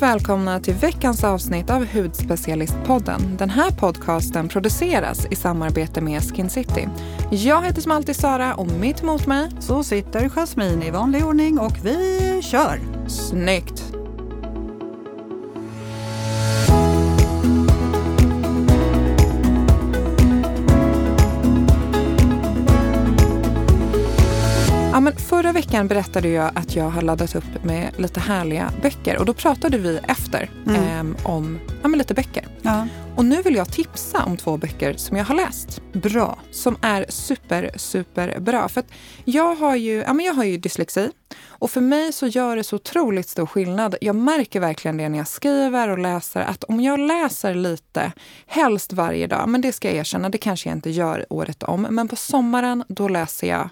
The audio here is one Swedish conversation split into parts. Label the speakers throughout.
Speaker 1: varmt välkomna till veckans avsnitt av Hudspecialistpodden. Den här podcasten produceras i samarbete med Skin City. Jag heter som alltid Sara och mitt emot mig
Speaker 2: så sitter Jasmine i vanlig ordning och vi kör!
Speaker 1: Snyggt! Veckan berättade jag att jag har laddat upp med lite härliga böcker och då pratade vi efter mm. eh, om ja, lite böcker. Ja. Och nu vill jag tipsa om två böcker som jag har läst.
Speaker 2: Bra.
Speaker 1: Som är super, super bra. För jag har ju, ja, men jag har ju dyslexi och för mig så gör det så otroligt stor skillnad. Jag märker verkligen det när jag skriver och läser att om jag läser lite, helst varje dag, men det ska jag erkänna, det kanske jag inte gör året om, men på sommaren då läser jag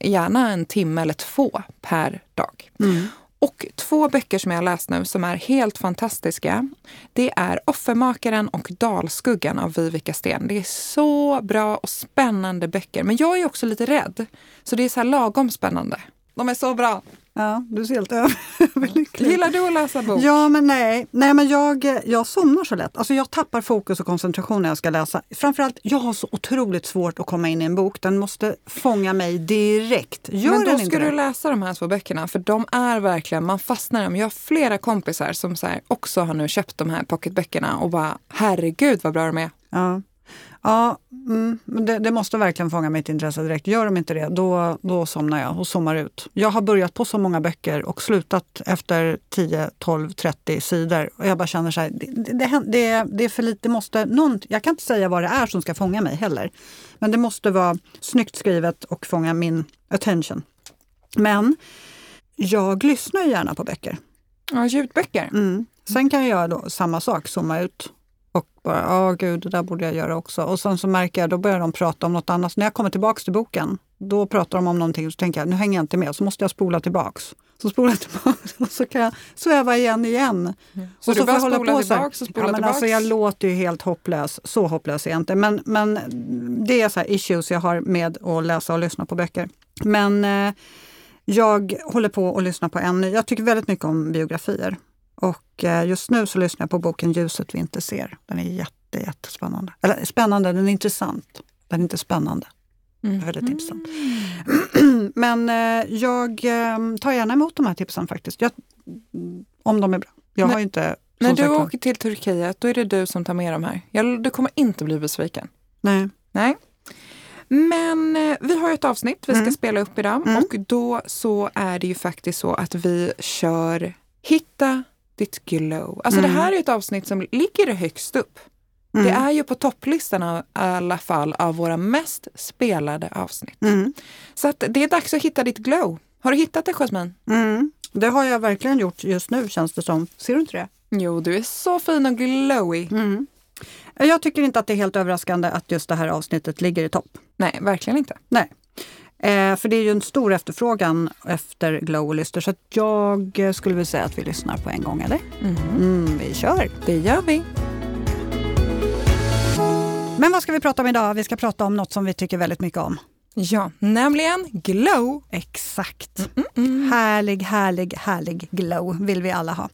Speaker 1: gärna en timme eller två per dag. Mm. Och två böcker som jag läst nu som är helt fantastiska. Det är Offermakaren och Dalskuggan av Vivica Sten. Det är så bra och spännande böcker. Men jag är också lite rädd. Så det är så här lagom spännande. De är så bra.
Speaker 2: Ja, du ser helt överlycklig
Speaker 1: Gillar du att läsa bok?
Speaker 2: Ja, men nej. nej men jag, jag somnar så lätt. Alltså jag tappar fokus och koncentration när jag ska läsa. Framförallt, jag har så otroligt svårt att komma in i en bok. Den måste fånga mig direkt.
Speaker 1: Gör men då ska du läsa de här två böckerna, för de är verkligen, man fastnar i dem. Jag har flera kompisar som så också har nu köpt de här pocketböckerna och bara, herregud vad bra de är.
Speaker 2: Ja. Ja, mm, det, det, måste verkligen fånga mitt intresse direkt. Gör de inte det, då, då somnar jag och zoomar ut. Jag har börjat på så många böcker och slutat efter 10, 12, 30 sidor. Och jag bara känner så här, det, det, det, det är för lite, måste, någon, jag kan inte säga vad det är som ska fånga mig heller. Men det måste vara snyggt skrivet och fånga min attention. Men jag lyssnar gärna på böcker.
Speaker 1: Ja, ljudböcker.
Speaker 2: Mm. Sen kan jag göra då samma sak, zooma ut och bara, ja gud, det där borde jag göra också. Och sen så märker jag, då börjar de prata om något annat. Så när jag kommer tillbaks till boken, då pratar de om någonting och så tänker jag, nu hänger jag inte med. Så måste jag spola tillbaks. Så spolar jag tillbaks och så kan jag sväva igen igen.
Speaker 1: Mm. Så, och så du bara spolar tillbaks och spolar ja, men
Speaker 2: Alltså, jag låter ju helt hopplös. Så hopplös är jag inte. Men, men det är så issues jag har med att läsa och lyssna på böcker. Men eh, jag håller på att lyssna på en. Jag tycker väldigt mycket om biografier. Och eh, just nu så lyssnar jag på boken Ljuset vi inte ser. Den är jätte, jättespännande. Eller spännande, den är intressant. Den är inte spännande. Mm. Väldigt mm. intressant. Men eh, jag eh, tar gärna emot de här tipsen faktiskt. Jag, om de är bra. Jag
Speaker 1: när,
Speaker 2: har inte...
Speaker 1: När du åker till Turkiet, då är det du som tar med de här. Jag, du kommer inte bli besviken.
Speaker 2: Nej.
Speaker 1: Nej. Men vi har ett avsnitt vi ska mm. spela upp idag mm. och då så är det ju faktiskt så att vi kör Hitta ditt glow. Alltså mm. det här är ett avsnitt som ligger högst upp. Mm. Det är ju på topplistan i alla fall av våra mest spelade avsnitt. Mm. Så att det är dags att hitta ditt glow. Har du hittat det Jasmine?
Speaker 2: Mm. Det har jag verkligen gjort just nu känns det som. Ser du inte det?
Speaker 1: Jo, du är så fin och glowy.
Speaker 2: Mm. Jag tycker inte att det är helt överraskande att just det här avsnittet ligger i topp.
Speaker 1: Nej, verkligen inte.
Speaker 2: Nej. Eh, för det är ju en stor efterfrågan efter Glow och Lyster så jag skulle vilja säga att vi lyssnar på en gång, eller? Mm. Mm, vi kör!
Speaker 1: Det gör vi!
Speaker 2: Men vad ska vi prata om idag? Vi ska prata om något som vi tycker väldigt mycket om.
Speaker 1: Ja, nämligen glow.
Speaker 2: Exakt. Mm, mm, mm. härlig, härlig, härlig glow vill vi alla ha.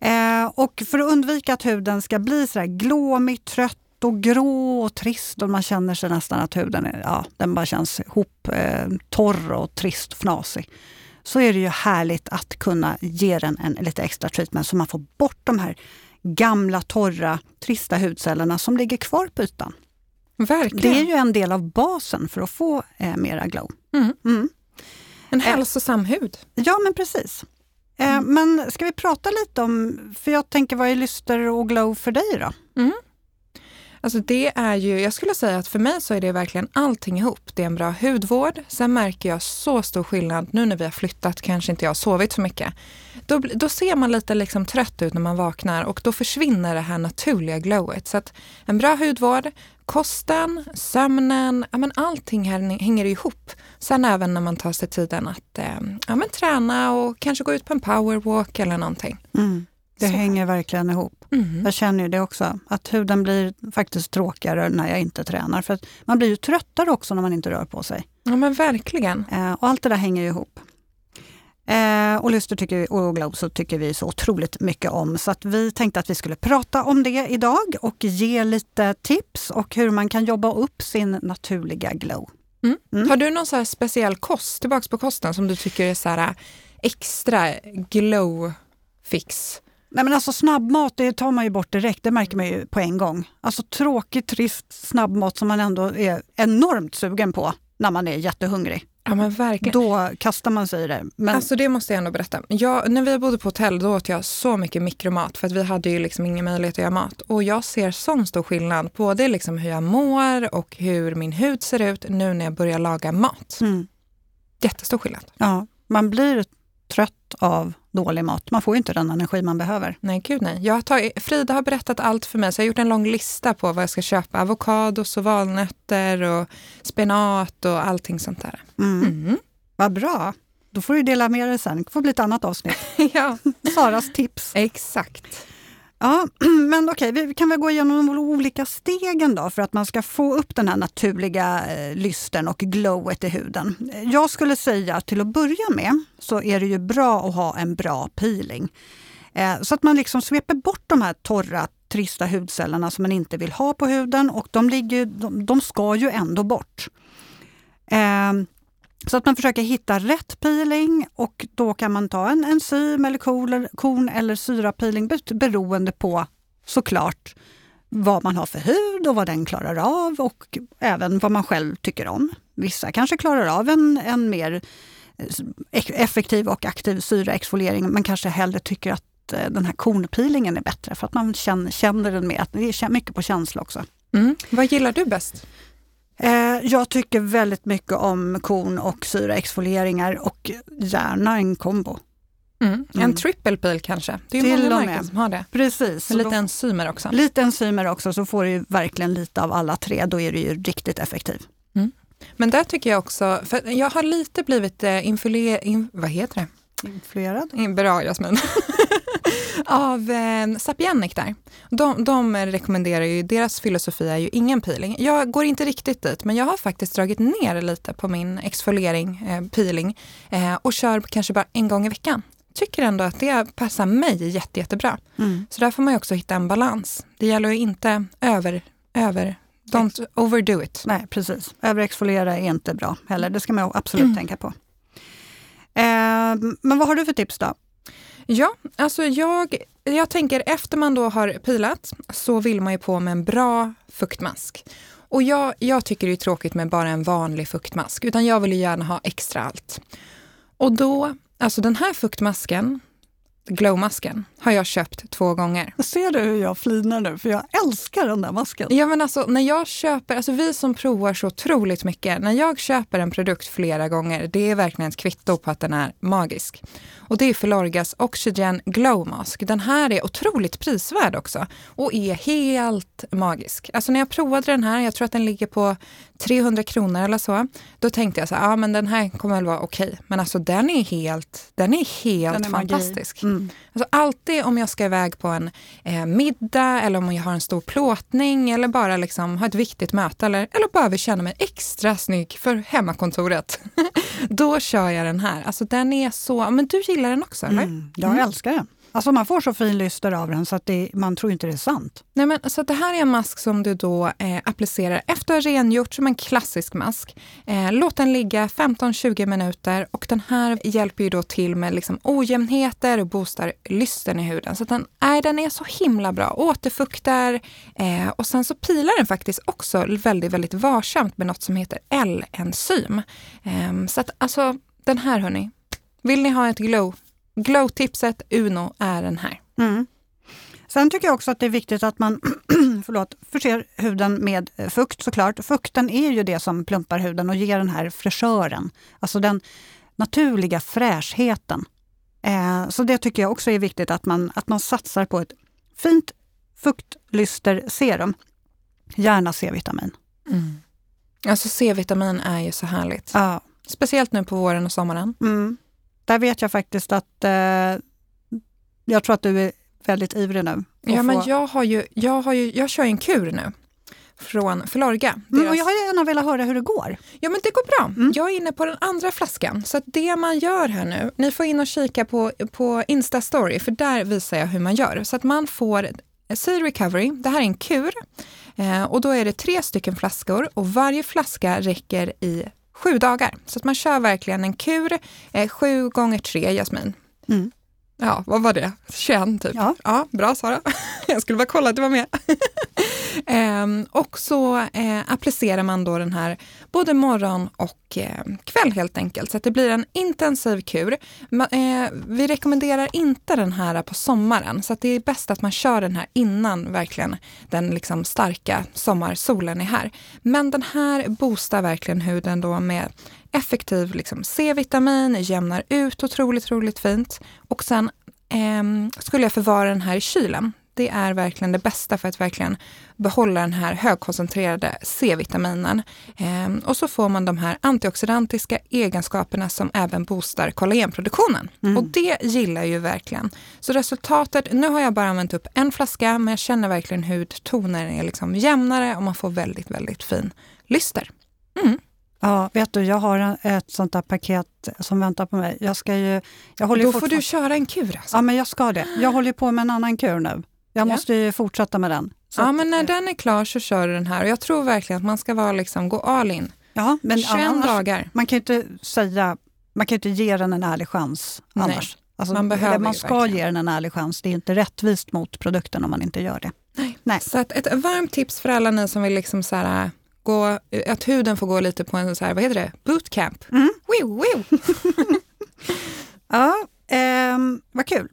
Speaker 2: Eh, och för att undvika att huden ska bli så glåmig, trött och grå och trist och man känner sig nästan att huden är, ja, den bara känns ihop, eh, torr och trist och fnasig. Så är det ju härligt att kunna ge den en lite extra treatment så man får bort de här gamla, torra, trista hudcellerna som ligger kvar på ytan.
Speaker 1: Verkligen.
Speaker 2: Det är ju en del av basen för att få eh, mera glow.
Speaker 1: Mm. Mm. En hälsosam eh, hud.
Speaker 2: Ja, men precis. Eh, mm. Men ska vi prata lite om, för jag tänker vad är lyster och glow för dig då?
Speaker 1: Alltså det är ju, jag skulle säga att för mig så är det verkligen allting ihop. Det är en bra hudvård. Sen märker jag så stor skillnad nu när vi har flyttat, kanske inte jag har sovit så mycket. Då, då ser man lite liksom trött ut när man vaknar och då försvinner det här naturliga glowet. Så att en bra hudvård, kosten, sömnen, ja men allting här hänger ihop. Sen även när man tar sig tiden att eh, ja men träna och kanske gå ut på en powerwalk eller någonting.
Speaker 2: Mm. Det så. hänger verkligen ihop. Mm. Jag känner ju det också, att huden blir faktiskt tråkigare när jag inte tränar. För man blir ju tröttare också när man inte rör på sig.
Speaker 1: Ja men verkligen.
Speaker 2: Eh, och allt det där hänger ihop. Eh, och Lyster tycker vi, och Glow så tycker vi så otroligt mycket om. Så att vi tänkte att vi skulle prata om det idag och ge lite tips och hur man kan jobba upp sin naturliga glow.
Speaker 1: Mm. Mm. Har du någon så speciell kost, tillbaks på kosten, som du tycker är så här extra glow fix?
Speaker 2: Nej men alltså snabbmat det tar man ju bort direkt, det märker man ju på en gång. Alltså tråkig, trist snabbmat som man ändå är enormt sugen på när man är jättehungrig.
Speaker 1: Ja, men verkligen.
Speaker 2: Då kastar man sig i det.
Speaker 1: Men... Alltså det måste jag ändå berätta. Jag, när vi bodde på hotell då åt jag så mycket mikromat för att vi hade ju liksom ingen möjlighet att göra mat. Och jag ser sån stor skillnad, både liksom hur jag mår och hur min hud ser ut nu när jag börjar laga mat. Mm. Jättestor skillnad.
Speaker 2: Ja, man blir trött av dålig mat. Man får inte den energi man behöver.
Speaker 1: Nej, gud nej. Jag tagit, Frida har berättat allt för mig, så jag har gjort en lång lista på vad jag ska köpa. Avokados och valnötter och spenat och allting sånt där.
Speaker 2: Mm. Mm. Vad bra. Då får du dela med dig sen. Det får bli ett annat avsnitt.
Speaker 1: ja.
Speaker 2: Saras tips.
Speaker 1: Exakt.
Speaker 2: Ja, men okej, vi kan väl gå igenom de olika stegen då för att man ska få upp den här naturliga eh, lysten och glowet i huden. Jag skulle säga att till att börja med så är det ju bra att ha en bra peeling. Eh, så att man liksom sveper bort de här torra, trista hudcellerna som man inte vill ha på huden och de, ligger, de, de ska ju ändå bort. Eh, så att man försöker hitta rätt peeling och då kan man ta en enzym eller korn eller syrapeeling beroende på såklart vad man har för hud och vad den klarar av och även vad man själv tycker om. Vissa kanske klarar av en, en mer eh, effektiv och aktiv syraexfoliering men kanske hellre tycker att eh, den här kornpeelingen är bättre för att man känner, känner den mer. Det är mycket på känsla också.
Speaker 1: Mm. Vad gillar du bäst?
Speaker 2: Eh, jag tycker väldigt mycket om korn och syraexfolieringar och gärna en kombo.
Speaker 1: Mm. En mm. triple peel kanske? Det är ju många märken som har det.
Speaker 2: Precis.
Speaker 1: Med lite enzymer också.
Speaker 2: Lite enzymer också, så får du verkligen lite av alla tre. Då är du ju riktigt effektiv.
Speaker 1: Mm. Men där tycker jag också, för jag har lite blivit eh, influerad, in, vad heter det?
Speaker 2: Influerad?
Speaker 1: Bra Jasmin. av eh, Sapienic där. De, de rekommenderar ju, deras filosofi är ju ingen peeling. Jag går inte riktigt dit, men jag har faktiskt dragit ner lite på min exfoliering, eh, peeling eh, och kör kanske bara en gång i veckan. Tycker ändå att det passar mig jätte, jättebra. Mm. Så där får man ju också hitta en balans. Det gäller ju inte över, över Don't overdo it.
Speaker 2: Nej, precis. Överexfoliera är inte bra heller. Det ska man absolut mm. tänka på. Ehm, men vad har du för tips då?
Speaker 1: Ja, alltså jag, jag tänker efter man då har pilat så vill man ju på med en bra fuktmask. Och jag, jag tycker det är tråkigt med bara en vanlig fuktmask, utan jag vill ju gärna ha extra allt. Och då, alltså den här fuktmasken, glowmasken har jag köpt två gånger.
Speaker 2: Ser du hur jag flinar nu? För jag älskar den där masken.
Speaker 1: Ja men alltså när jag köper, alltså vi som provar så otroligt mycket, när jag köper en produkt flera gånger, det är verkligen ett kvitto på att den är magisk. Och det är Filorgas Oxygen Glow Mask. Den här är otroligt prisvärd också och är helt magisk. Alltså när jag provade den här, jag tror att den ligger på 300 kronor eller så, då tänkte jag så ja men den här kommer väl vara okej. Okay. Men alltså den är helt, den är helt den är fantastisk. Mm. Alltså, alltid om jag ska iväg på en eh, middag eller om jag har en stor plåtning eller bara liksom har ett viktigt möte eller, eller behöver känna mig extra snygg för hemmakontoret. då kör jag den här. Alltså den är så, men du gillar den också eller? Mm,
Speaker 2: jag mm. älskar den. Alltså man får så fin lyster av den så att det, man tror inte det är sant.
Speaker 1: Nej, men, så det här är en mask som du då eh, applicerar efter att ha rengjort som en klassisk mask. Eh, låt den ligga 15-20 minuter och den här hjälper ju då till med liksom ojämnheter och boostar lysten i huden. Så den, äh, den är så himla bra. Återfuktar eh, och sen så pilar den faktiskt också väldigt, väldigt varsamt med något som heter L-enzym. Eh, så att alltså den här hörni, vill ni ha ett glow Glow-tipset Uno är den här.
Speaker 2: Mm. Sen tycker jag också att det är viktigt att man förlåt, förser huden med eh, fukt såklart. Fukten är ju det som plumpar huden och ger den här fräschören. Alltså den naturliga fräschheten. Eh, så det tycker jag också är viktigt att man, att man satsar på ett fint fuktlysterserum. Gärna C-vitamin.
Speaker 1: Mm. Alltså C-vitamin är ju så härligt.
Speaker 2: Ja.
Speaker 1: Speciellt nu på våren och sommaren.
Speaker 2: Mm. Där vet jag faktiskt att eh, jag tror att du är väldigt ivrig nu.
Speaker 1: Ja, få... men jag, har ju, jag, har ju, jag kör en kur nu. från Filorga.
Speaker 2: Mm, och jag har gärna velat höra hur det går.
Speaker 1: Ja, men det går bra. Mm. Jag är inne på den andra flaskan. Så det man gör här nu, ni får in och kika på, på Insta-story, för där visar jag hur man gör. Så att man får Sea Recovery, det här är en kur. Eh, och då är det tre stycken flaskor och varje flaska räcker i sju dagar. Så att man kör verkligen en kur, eh, sju gånger tre Jasmin. Mm. Ja, vad var det? 21 typ?
Speaker 2: Ja.
Speaker 1: ja bra Sara. Jag skulle bara kolla att du var med. Ehm, och så eh, applicerar man då den här både morgon och eh, kväll helt enkelt. Så att det blir en intensiv kur. Eh, vi rekommenderar inte den här på sommaren. Så att det är bäst att man kör den här innan verkligen den liksom starka sommarsolen är här. Men den här boostar verkligen huden då med effektiv liksom, C-vitamin, jämnar ut otroligt, otroligt fint. Och sen eh, skulle jag förvara den här i kylen. Det är verkligen det bästa för att verkligen behålla den här högkoncentrerade C-vitaminen. Eh, och så får man de här antioxidantiska egenskaperna som även boostar kollagenproduktionen. Mm. Och det gillar jag ju verkligen. Så resultatet, nu har jag bara använt upp en flaska, men jag känner verkligen hudtonen är liksom jämnare och man får väldigt, väldigt fin lyster. Mm.
Speaker 2: Ja, vet du, jag har ett sånt där paket som väntar på mig. Jag ska ju, jag håller
Speaker 1: Då får du köra en kur alltså.
Speaker 2: Ja, men jag ska det. Jag håller på med en annan kur nu. Jag ja. måste ju fortsätta med den.
Speaker 1: Så ja, men när den är klar så kör du den här. Och jag tror verkligen att man ska vara liksom, gå all in.
Speaker 2: Ja, men
Speaker 1: 21 annars, dagar.
Speaker 2: Man kan ju inte säga, man kan inte ge den en ärlig chans annars. Nej,
Speaker 1: alltså, man behöver
Speaker 2: man ska
Speaker 1: verkligen.
Speaker 2: ge den en ärlig chans. Det är inte rättvist mot produkten om man inte gör det.
Speaker 1: Nej. Nej. Så att ett varmt tips för alla ni som vill liksom så här, gå, att huden får gå lite på en så här, vad heter det, bootcamp. Mm. Wee, wee.
Speaker 2: ja, eh, vad kul.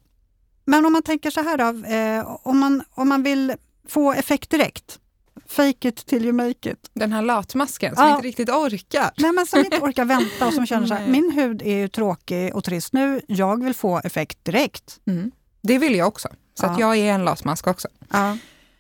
Speaker 2: Men om man tänker så här då, eh, om, man, om man vill få effekt direkt, fake it till you make it.
Speaker 1: Den här latmasken som ja. inte riktigt orkar.
Speaker 2: Nej, men som inte orkar vänta och som känner så här, min hud är ju tråkig och trist nu, jag vill få effekt direkt.
Speaker 1: Mm. Det vill jag också, så ja. att jag är en latmask också.
Speaker 2: Ja.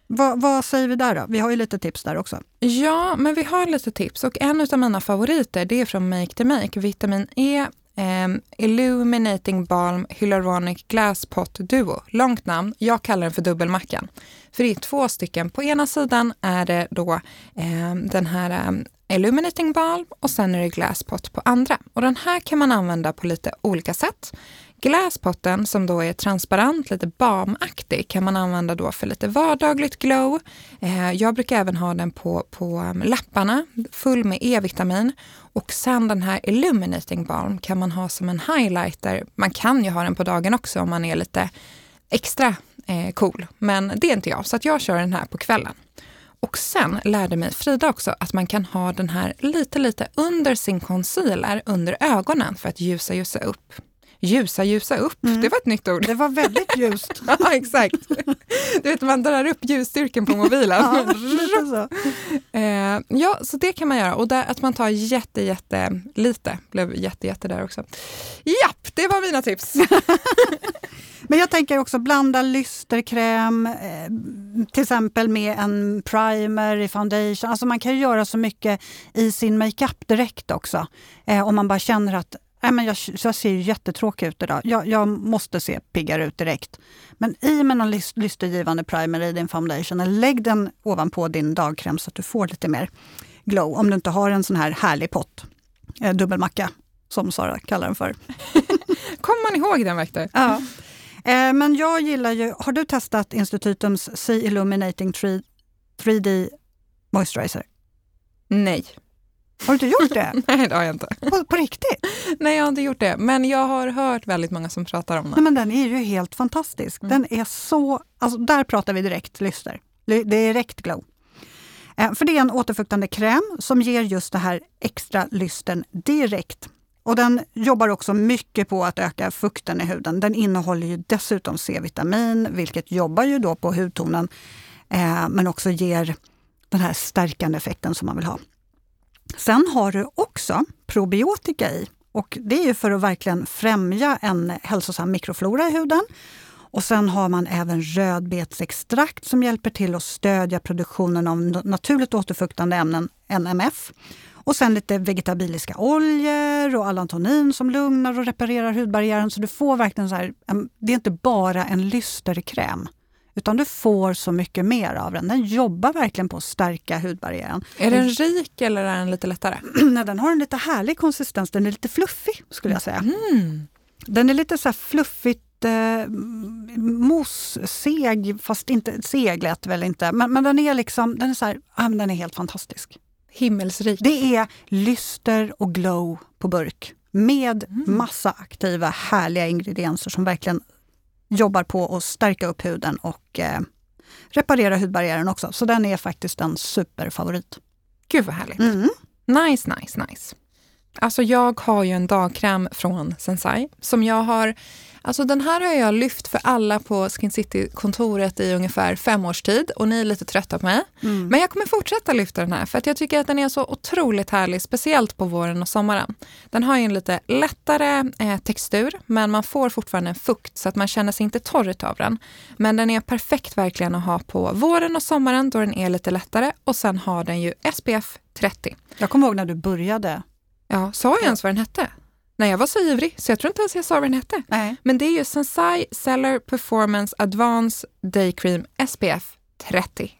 Speaker 2: Vad, vad, säger vi där då? Vi har ju lite tips där också.
Speaker 1: Ja, men vi har lite tips och en av mina favoriter det är från Make the Make, Vitamin E Um, Illuminating Balm Hyaluronic Glass Pot Duo. Långt namn, jag kallar den för dubbelmackan. För det är två stycken. På ena sidan är det då um, den här um, Illuminating Balm och sen är det Glasspot på andra. Och den här kan man använda på lite olika sätt. Glasspotten som då är transparent, lite balmaktig, kan man använda då för lite vardagligt glow. Eh, jag brukar även ha den på, på um, läpparna, full med E-vitamin. Och sen den här Illuminating Balm kan man ha som en highlighter. Man kan ju ha den på dagen också om man är lite extra eh, cool, men det är inte jag, så att jag kör den här på kvällen. Och sen lärde mig Frida också att man kan ha den här lite, lite under sin concealer, under ögonen för att ljusa, ljusa upp. Ljusa, ljusa upp. Mm. Det var ett nytt ord.
Speaker 2: Det var väldigt ljust.
Speaker 1: ja, exakt. Du vet, man drar upp ljusstyrkan på mobilen. ja,
Speaker 2: så.
Speaker 1: Eh, ja, så det kan man göra. Och där, att man tar jätte, jätte lite. Blev jätte, jätte där också. Japp, det var mina tips.
Speaker 2: Men jag tänker också blanda lysterkräm, eh, till exempel med en primer i foundation. Alltså man kan ju göra så mycket i sin makeup direkt också. Eh, om man bara känner att Nej, men jag, jag ser jättetråkig ut idag. Jag, jag måste se piggare ut direkt. Men i med någon lystergivande primer i din foundation, eller lägg den ovanpå din dagkräm så att du får lite mer glow. Om du inte har en sån här härlig pott. Eh, dubbelmacka, som Sara kallar den för.
Speaker 1: Kommer man ihåg den Vector?
Speaker 2: Ja. Eh, men jag gillar ju, har du testat Institutums Sea Illuminating 3, 3D Moisturizer?
Speaker 1: Nej.
Speaker 2: Har du inte gjort det?
Speaker 1: Nej, det har jag inte.
Speaker 2: På, på, riktigt?
Speaker 1: Nej, jag har inte gjort det. Men jag har hört väldigt många som pratar om den.
Speaker 2: Nej, men den är ju helt fantastisk. Mm. Den är så... Alltså, där pratar vi direkt lyster. Det är direkt glow. Eh, för det är en återfuktande kräm som ger just det här extra lysten direkt. Och den jobbar också mycket på att öka fukten i huden. Den innehåller ju dessutom C-vitamin, vilket jobbar ju då på hudtonen, eh, men också ger den här stärkande effekten som man vill ha. Sen har du också probiotika i och det är ju för att verkligen främja en hälsosam mikroflora i huden. Och sen har man även rödbetsextrakt som hjälper till att stödja produktionen av naturligt återfuktande ämnen, NMF. Och sen lite vegetabiliska oljor och allantonin som lugnar och reparerar hudbarriären. Så du får verkligen så här, det är inte bara en lysterkräm, utan du får så mycket mer av den. Den jobbar verkligen på att stärka hudbarriären.
Speaker 1: Är den rik eller är den lite lättare?
Speaker 2: Nej, den har en lite härlig konsistens, den är lite fluffig skulle jag säga.
Speaker 1: Mm.
Speaker 2: Den är lite så här fluffigt eh, mosseg, fast inte seglet väl inte. Men, men den är liksom, den är så här, ah, men den är helt fantastisk.
Speaker 1: Himmelsrik.
Speaker 2: Det är lyster och glow på burk med
Speaker 1: Mm.
Speaker 2: massa aktiva härliga ingredienser som verkligen jobbar på att stärka upp huden och eh, reparera hudbarriären också. Så den är faktiskt en superfavorit.
Speaker 1: Gud vad härligt.
Speaker 2: Mm.
Speaker 1: Nice, nice, nice. Alltså jag har ju en dagkräm från Sensai som jag har Alltså den här har jag lyft för alla på Skin City-kontoret i ungefär fem års tid och ni är lite trötta på mig.
Speaker 2: Mm.
Speaker 1: Men jag kommer fortsätta lyfta den här för att jag tycker att den är så otroligt härlig, speciellt på våren och sommaren. Den har ju en lite lättare eh, textur, men man får fortfarande en fukt så att man känner sig inte torr av den. Men den är perfekt verkligen att ha på våren och sommaren då den är lite lättare och sen har den ju SPF 30.
Speaker 2: Jag kommer ihåg när du började.
Speaker 1: Ja, sa jag ens vad den hette? Nej, jag var så ivrig så jag tror inte ens jag sa vad den hette.
Speaker 2: Nej.
Speaker 1: Men det är ju Sensai Cellar Performance Advanced Day Cream SPF 30.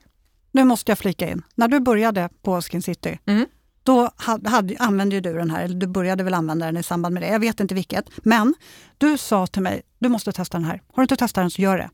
Speaker 2: Nu måste jag flika in. När du började på Skin City,
Speaker 1: Mm.
Speaker 2: då hade, hade, använde du den här, eller du började väl använda den i samband med det. Jag vet inte vilket. Men du sa till mig, du måste testa den här. Har du inte testat den så gör det.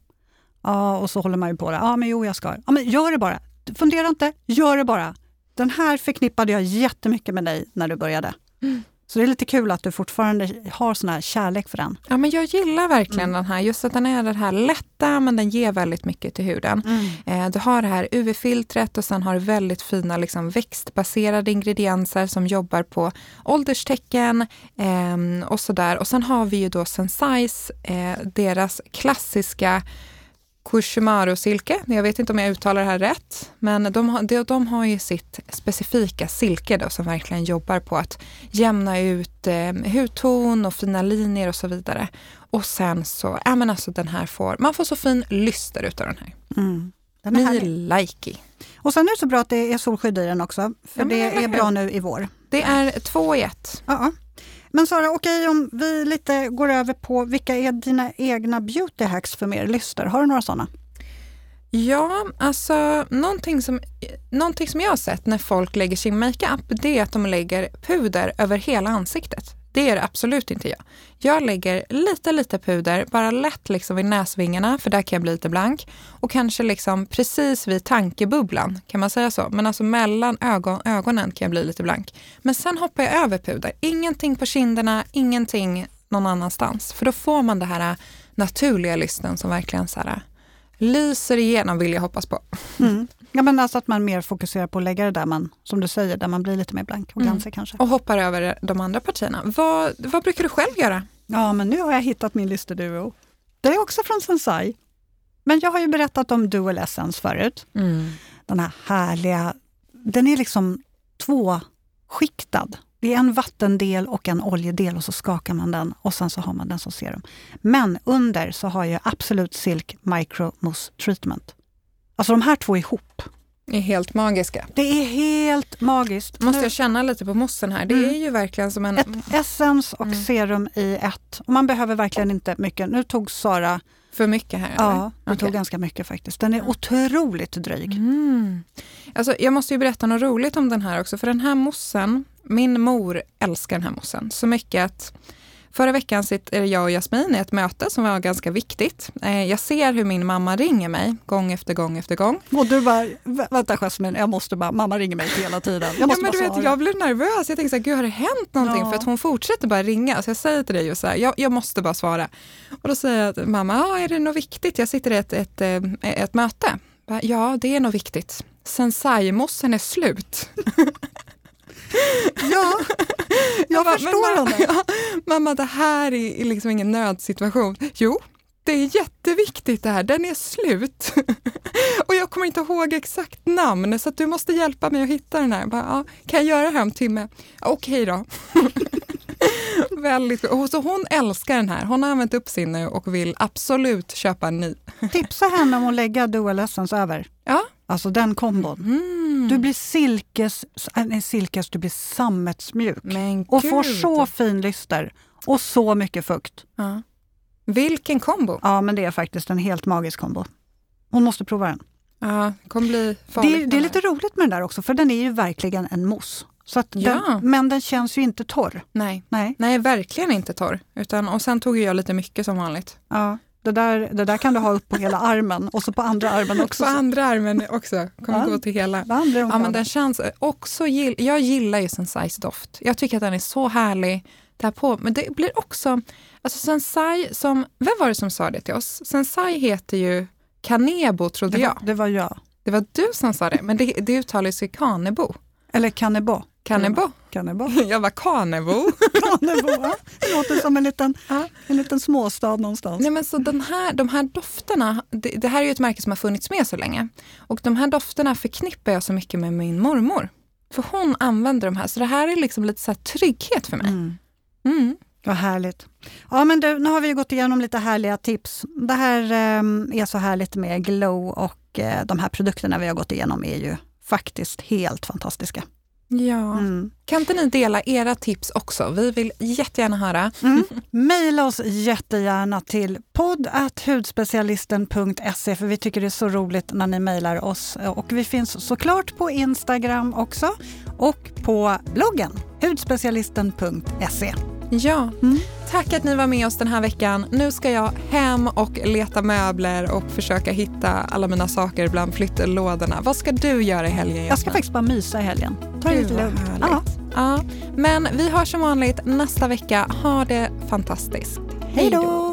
Speaker 2: Ja, och så håller man ju på det. Ja, men jo, jag ska. Ja, men gör det bara. Fundera inte, gör det bara. Den här förknippade jag jättemycket med dig när du började.
Speaker 1: Mm.
Speaker 2: Så det är lite kul att du fortfarande har sån här kärlek för den.
Speaker 1: Ja, men jag gillar verkligen
Speaker 2: Mm.
Speaker 1: den här. Just att den är den här lätta, men den ger väldigt mycket till huden. Eh, du har det här UV-filtret och sen har du väldigt fina liksom, växtbaserade ingredienser som jobbar på ålderstecken ehm, och sådär. Och sen har vi ju då Sensais, eh, deras klassiska Kushimaru-silke. Jag vet inte om jag uttalar det här rätt, men de har, de, har ju sitt specifika silke då, som verkligen jobbar på att jämna ut eh, hudton och fina linjer och så vidare. Och sen så, ja men alltså den här får, man får så fin lyster utav den här.
Speaker 2: Mm. Den är
Speaker 1: likey.
Speaker 2: Och sen är det så bra att det är solskydd i den också, för
Speaker 1: Ja,
Speaker 2: det är bra nu i vår.
Speaker 1: Det är två i ett.
Speaker 2: Ja, ja. Men Sara, okej om vi lite går över på vilka är dina egna beauty hacks för mer lyster? Har du några sådana?
Speaker 1: Ja, alltså någonting som, någonting som jag har sett när folk lägger sin makeup, det är att de lägger puder över hela ansiktet. Det är det absolut inte jag. Jag lägger lite, lite puder, bara lätt liksom vid näsvingarna, för där kan jag bli lite blank. Och kanske liksom precis vid tankebubblan, kan man säga så? Men alltså mellan ögon, ögonen kan jag bli lite blank. Men sen hoppar jag över puder. Ingenting på kinderna, ingenting någon annanstans. För då får man det här äh, naturliga lysten som verkligen så här, äh, lyser igenom, vill jag hoppas på.
Speaker 2: Mm. Ja, men alltså att man mer fokuserar på att lägga det där man, som du säger, där man blir lite mer blank och
Speaker 1: Mm.
Speaker 2: glansig kanske.
Speaker 1: Och hoppar över de andra partierna. Vad, vad brukar du själv göra?
Speaker 2: Ja, men nu har jag hittat min lysterduo. Det är också från Sensai. Men jag har ju berättat om Dual Essence förut. Den här härliga, den är liksom tvåskiktad. Det är en vattendel och en oljedel och så skakar man den och sen så har man den som serum. Men under så har jag Absolut Silk Micro Mousse Treatment. Alltså de här två ihop
Speaker 1: är helt magiska.
Speaker 2: Det är helt magiskt.
Speaker 1: Måste
Speaker 2: Nu-
Speaker 1: jag känna lite på mossen här. Det
Speaker 2: Mm.
Speaker 1: är ju verkligen som en...
Speaker 2: Ett essens och
Speaker 1: Mm.
Speaker 2: serum i ett. Och man behöver verkligen inte mycket. Nu tog Sara,
Speaker 1: För mycket här?
Speaker 2: ja,
Speaker 1: eller?
Speaker 2: det tog ganska mycket faktiskt. Den är otroligt dryg.
Speaker 1: Mm. Alltså, jag måste ju berätta något roligt om den här också. För den här mossen, min mor älskar den här mossen så mycket att Förra veckan sitter jag och Jasmin i ett möte som var ganska viktigt. Eh, Jag ser hur min mamma ringer mig gång efter gång efter gång.
Speaker 2: Och du bara, "Vä- vänta Jasmin, jag måste bara, mamma ringer mig hela tiden. Jag
Speaker 1: Ja,
Speaker 2: måste
Speaker 1: men
Speaker 2: bara
Speaker 1: du vet, jag blir nervös. Jag tänker så här, gud har det hänt någonting?
Speaker 2: Ja.
Speaker 1: För att hon fortsätter bara ringa. Så jag säger till dig just så här, jag, jag måste bara svara. Och då säger jag till mamma, ja, är det något viktigt? Jag sitter i ett, ett, eh, ett möte. Ja, det är något viktigt. Sensai-mossen är slut.
Speaker 2: Ja, jag
Speaker 1: bara,
Speaker 2: förstår
Speaker 1: men,
Speaker 2: henne.
Speaker 1: Ja, mamma, det här är är liksom ingen nödsituation. Jo, det är jätteviktigt det här. Den är slut. och jag kommer inte ihåg exakt namn så du måste hjälpa mig att hitta den här. Bara, ja, kan jag göra det här om timme? Ja, Okej då. Väldigt och så Hon älskar den här. Hon har använt upp sin nu och vill absolut köpa en ny.
Speaker 2: Tipsa henne om att lägga Dual Essence över.
Speaker 1: Ja.
Speaker 2: Alltså den kombon.
Speaker 1: Mm.
Speaker 2: Du blir silkes, äh, nej, silkes, du blir sammetsmjuk. Och får så fin lyster och så mycket fukt.
Speaker 1: Ja. Vilken kombo.
Speaker 2: Ja, men det är faktiskt en helt magisk kombo. Hon måste prova den.
Speaker 1: Ja, det kommer bli farligt.
Speaker 2: Det, det är lite roligt med den där också, för den är ju verkligen en mousse. Så att den,
Speaker 1: Ja.
Speaker 2: Men den känns ju inte torr.
Speaker 1: Nej.
Speaker 2: Nej.
Speaker 1: Nej, verkligen inte torr. Utan, och sen tog jag lite mycket som vanligt.
Speaker 2: Ja, det, där, det där kan du ha upp på hela armen och så på andra armen också.
Speaker 1: På andra armen också. Kommer
Speaker 2: Ja.
Speaker 1: gå till hela.
Speaker 2: Ja,
Speaker 1: men den känns också, jag gillar ju Sensais doft. Jag tycker att den är så härlig där på. Men det blir också, alltså Sensai som, vem var det som sa det till oss? Sensai heter ju Kanebo trodde
Speaker 2: det,
Speaker 1: jag.
Speaker 2: var, det var jag.
Speaker 1: Det var du som sa det, men det, det uttalas ju Kanebo.
Speaker 2: Eller Kannebo.
Speaker 1: Kanebo.
Speaker 2: Kannebo.
Speaker 1: Jag var Kanebo.
Speaker 2: Kannebo, ja. Det låter som en liten,
Speaker 1: Ja.
Speaker 2: en liten småstad någonstans.
Speaker 1: Nej, men så den här, de här dofterna, det, det här är ju ett märke som har funnits med så länge. Och de här dofterna förknippar jag så mycket med min mormor. För hon använder de här, så det här är liksom lite så trygghet för mig.
Speaker 2: Mm.
Speaker 1: Mm.
Speaker 2: Vad härligt. Ja, men du, nu har vi gått igenom lite härliga tips. Det här eh, är så härligt med Glow och eh, de här produkterna vi har gått igenom är ju faktiskt helt fantastiska.
Speaker 1: Ja.
Speaker 2: Mm.
Speaker 1: Kan inte ni dela era tips också? Vi vill jättegärna höra.
Speaker 2: Mm. Maila oss jättegärna till podd.hudspecialisten.se för vi tycker det är så roligt när ni mejlar oss. Och vi finns såklart på Instagram också och på bloggen hudspecialisten.se.
Speaker 1: Ja,
Speaker 2: Mm.
Speaker 1: tack att ni var med oss den här veckan. Nu ska jag hem och leta möbler och försöka hitta alla mina saker bland flyttlådorna. Vad ska du göra i helgen,
Speaker 2: Jag ska faktiskt bara mysa i helgen. Ta det lite lugnt. Ja.
Speaker 1: Ja, men vi hörs som vanligt nästa vecka. Ha det fantastiskt.
Speaker 2: Hej då!